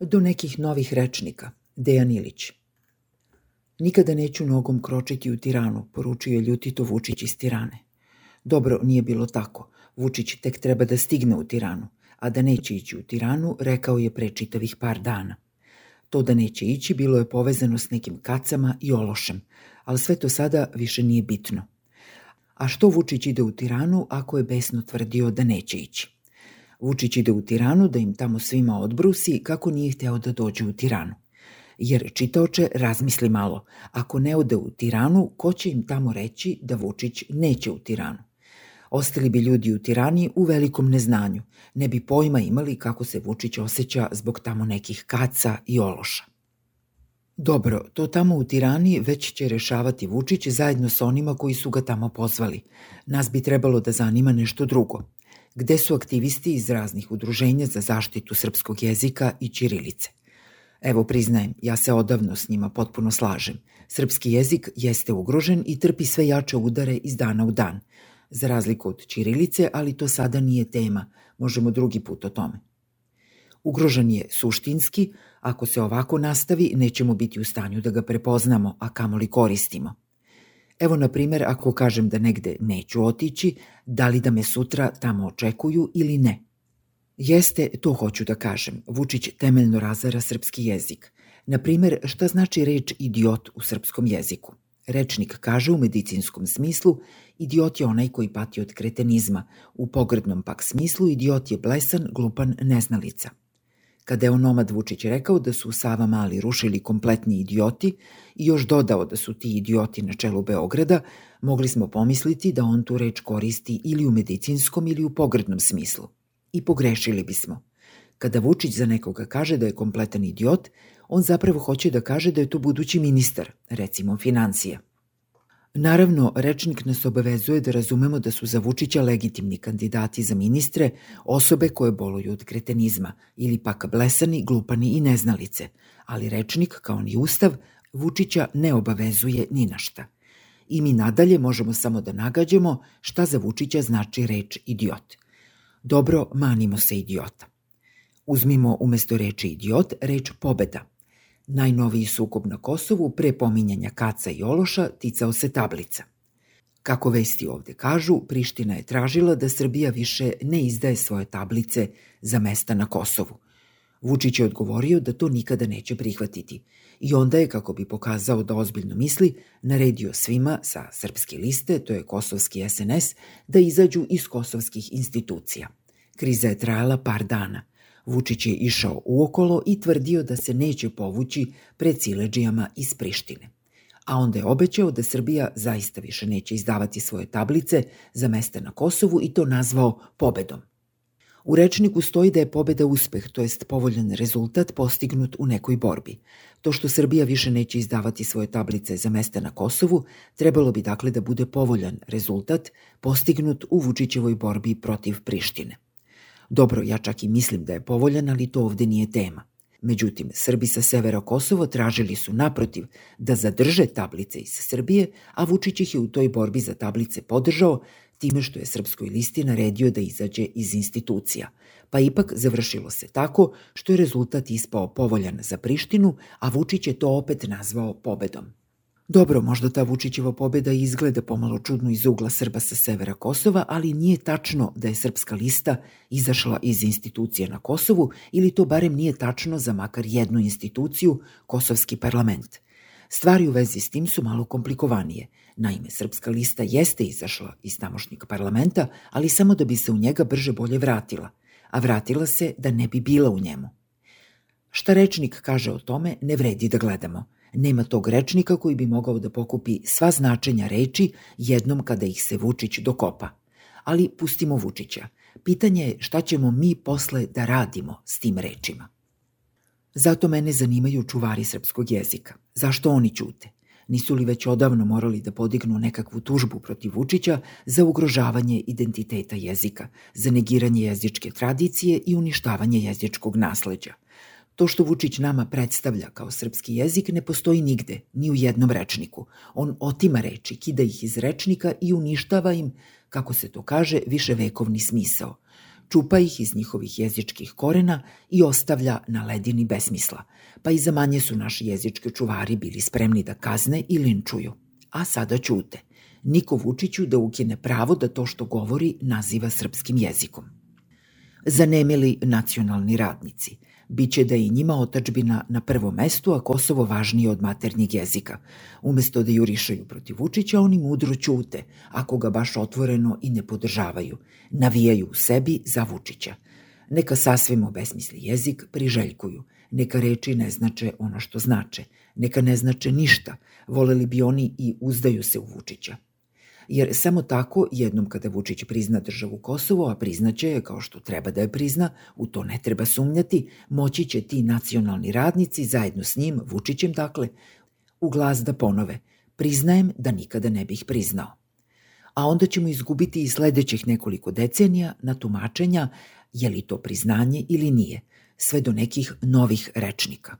do nekih novih rečnika. Dejan Ilić. Nikada neću nogom kročiti u Tiranu, poručio je ljutito Vučić iz Tirane. Dobro, nije bilo tako. Vučić tek treba da stigne u Tiranu, a da neće ići u Tiranu, rekao je pre čitavih par dana. To da neće ići bilo je povezano s nekim kacama i ološem, ali sve to sada više nije bitno. A što Vučić ide u Tiranu ako je besno tvrdio da neće ići? Vučić ide u Tiranu da im tamo svima odbrusi kako nije hteo da dođe u Tiranu. Jer čitaoče razmisli malo, ako ne ode u Tiranu, ko će im tamo reći da Vučić neće u Tiranu? Ostali bi ljudi u Tirani u velikom neznanju, ne bi pojma imali kako se Vučić osjeća zbog tamo nekih kaca i ološa. Dobro, to tamo u Tirani već će rešavati Vučić zajedno sa onima koji su ga tamo pozvali. Nas bi trebalo da zanima nešto drugo. Gde su aktivisti iz raznih udruženja za zaštitu srpskog jezika i ćirilice? Evo priznajem, ja se odavno s njima potpuno slažem. Srpski jezik jeste ugrožen i trpi sve jače udare iz dana u dan. Za razliku od ćirilice, ali to sada nije tema. Možemo drugi put o tome. Ugrožen je suštinski, ako se ovako nastavi nećemo biti u stanju da ga prepoznamo, a kamoli koristimo. Evo, na primer, ako kažem da negde neću otići, da li da me sutra tamo očekuju ili ne. Jeste, to hoću da kažem. Vučić temeljno razara srpski jezik. Na primer, šta znači reč idiot u srpskom jeziku? Rečnik kaže u medicinskom smislu idiot je onaj koji pati od kretenizma, u pogrdnom pak smislu idiot je blesan, glupan, neznalica. Kada je onomad Vučić rekao da su Sava Mali rušili kompletni idioti i još dodao da su ti idioti na čelu Beograda, mogli smo pomisliti da on tu reč koristi ili u medicinskom ili u pogrdnom smislu. I pogrešili bismo. Kada Vučić za nekoga kaže da je kompletan idiot, on zapravo hoće da kaže da je to budući ministar, recimo financija. Naravno, rečnik nas obavezuje da razumemo da su za Vučića legitimni kandidati za ministre osobe koje boluju od kretenizma ili pak blesani, glupani i neznalice, ali rečnik, kao ni ustav, Vučića ne obavezuje ni na šta. I mi nadalje možemo samo da nagađamo šta za Vučića znači reč idiot. Dobro, manimo se idiota. Uzmimo umesto reči idiot reč pobeda – Najnoviji sukob na Kosovu pre pominjanja Kaca i Ološa ticao se tablica. Kako vesti ovde kažu, Priština je tražila da Srbija više ne izdaje svoje tablice za mesta na Kosovu. Vučić je odgovorio da to nikada neće prihvatiti i onda je, kako bi pokazao da ozbiljno misli, naredio svima sa srpske liste, to je kosovski SNS, da izađu iz kosovskih institucija. Kriza je trajala par dana. Vučić je išao uokolo i tvrdio da se neće povući pred sileđijama iz Prištine. A onda je obećao da Srbija zaista više neće izdavati svoje tablice za mesta na Kosovu i to nazvao pobedom. U rečniku stoji da je pobeda uspeh, to jest povoljan rezultat postignut u nekoj borbi. To što Srbija više neće izdavati svoje tablice za mesta na Kosovu, trebalo bi dakle da bude povoljan rezultat postignut u Vučićevoj borbi protiv Prištine. Dobro, ja čak i mislim da je povoljan, ali to ovde nije tema. Međutim, Srbi sa severa Kosovo tražili su naprotiv da zadrže tablice iz Srbije, a Vučić ih je u toj borbi za tablice podržao time što je Srpskoj listi naredio da izađe iz institucija. Pa ipak završilo se tako što je rezultat ispao povoljan za Prištinu, a Vučić je to opet nazvao pobedom. Dobro, možda ta Vučićeva pobeda izgleda pomalo čudno iz ugla Srba sa severa Kosova, ali nije tačno da je srpska lista izašla iz institucije na Kosovu ili to barem nije tačno za makar jednu instituciju, Kosovski parlament. Stvari u vezi s tim su malo komplikovanije. Naime, srpska lista jeste izašla iz tamošnjeg parlamenta, ali samo da bi se u njega brže bolje vratila, a vratila se da ne bi bila u njemu. Šta rečnik kaže o tome, ne vredi da gledamo – Nema tog rečnika koji bi mogao da pokupi sva značenja reči jednom kada ih se Vučić dokopa. Ali pustimo Vučića. Pitanje je šta ćemo mi posle da radimo s tim rečima. Zato mene zanimaju čuvari srpskog jezika. Zašto oni ćute? Nisu li već odavno morali da podignu nekakvu tužbu protiv Vučića za ugrožavanje identiteta jezika, za negiranje jezičke tradicije i uništavanje jezičkog nasleđa – To što Vučić nama predstavlja kao srpski jezik ne postoji nigde, ni u jednom rečniku. On otima reči, kida ih iz rečnika i uništava im, kako se to kaže, viševekovni smisao. čupa ih iz njihovih jezičkih korena i ostavlja na ledini besmisla, pa i za manje su naši jezički čuvari bili spremni da kazne i linčuju. A sada ćute. Niko Vučiću da ukine pravo da to što govori naziva srpskim jezikom. Zanemili nacionalni radnici – Biće da je i njima otačbina na prvom mestu, a Kosovo važnije od maternjeg jezika. Umesto da jurišaju protiv Vučića, oni mudro ćute, ako ga baš otvoreno i ne podržavaju. Navijaju u sebi za Vučića. Neka sasvim obesmisli jezik, priželjkuju. Neka reči ne znače ono što znače. Neka ne znače ništa. Voleli bi oni i uzdaju se u Vučića jer samo tako jednom kada Vučić prizna državu Kosovo, a priznaće je kao što treba da je prizna, u to ne treba sumnjati, moći će ti nacionalni radnici zajedno s njim, Vučićem dakle, u glas da ponove, priznajem da nikada ne bih priznao. A onda ćemo izgubiti i sledećih nekoliko decenija na tumačenja je li to priznanje ili nije, sve do nekih novih rečnika.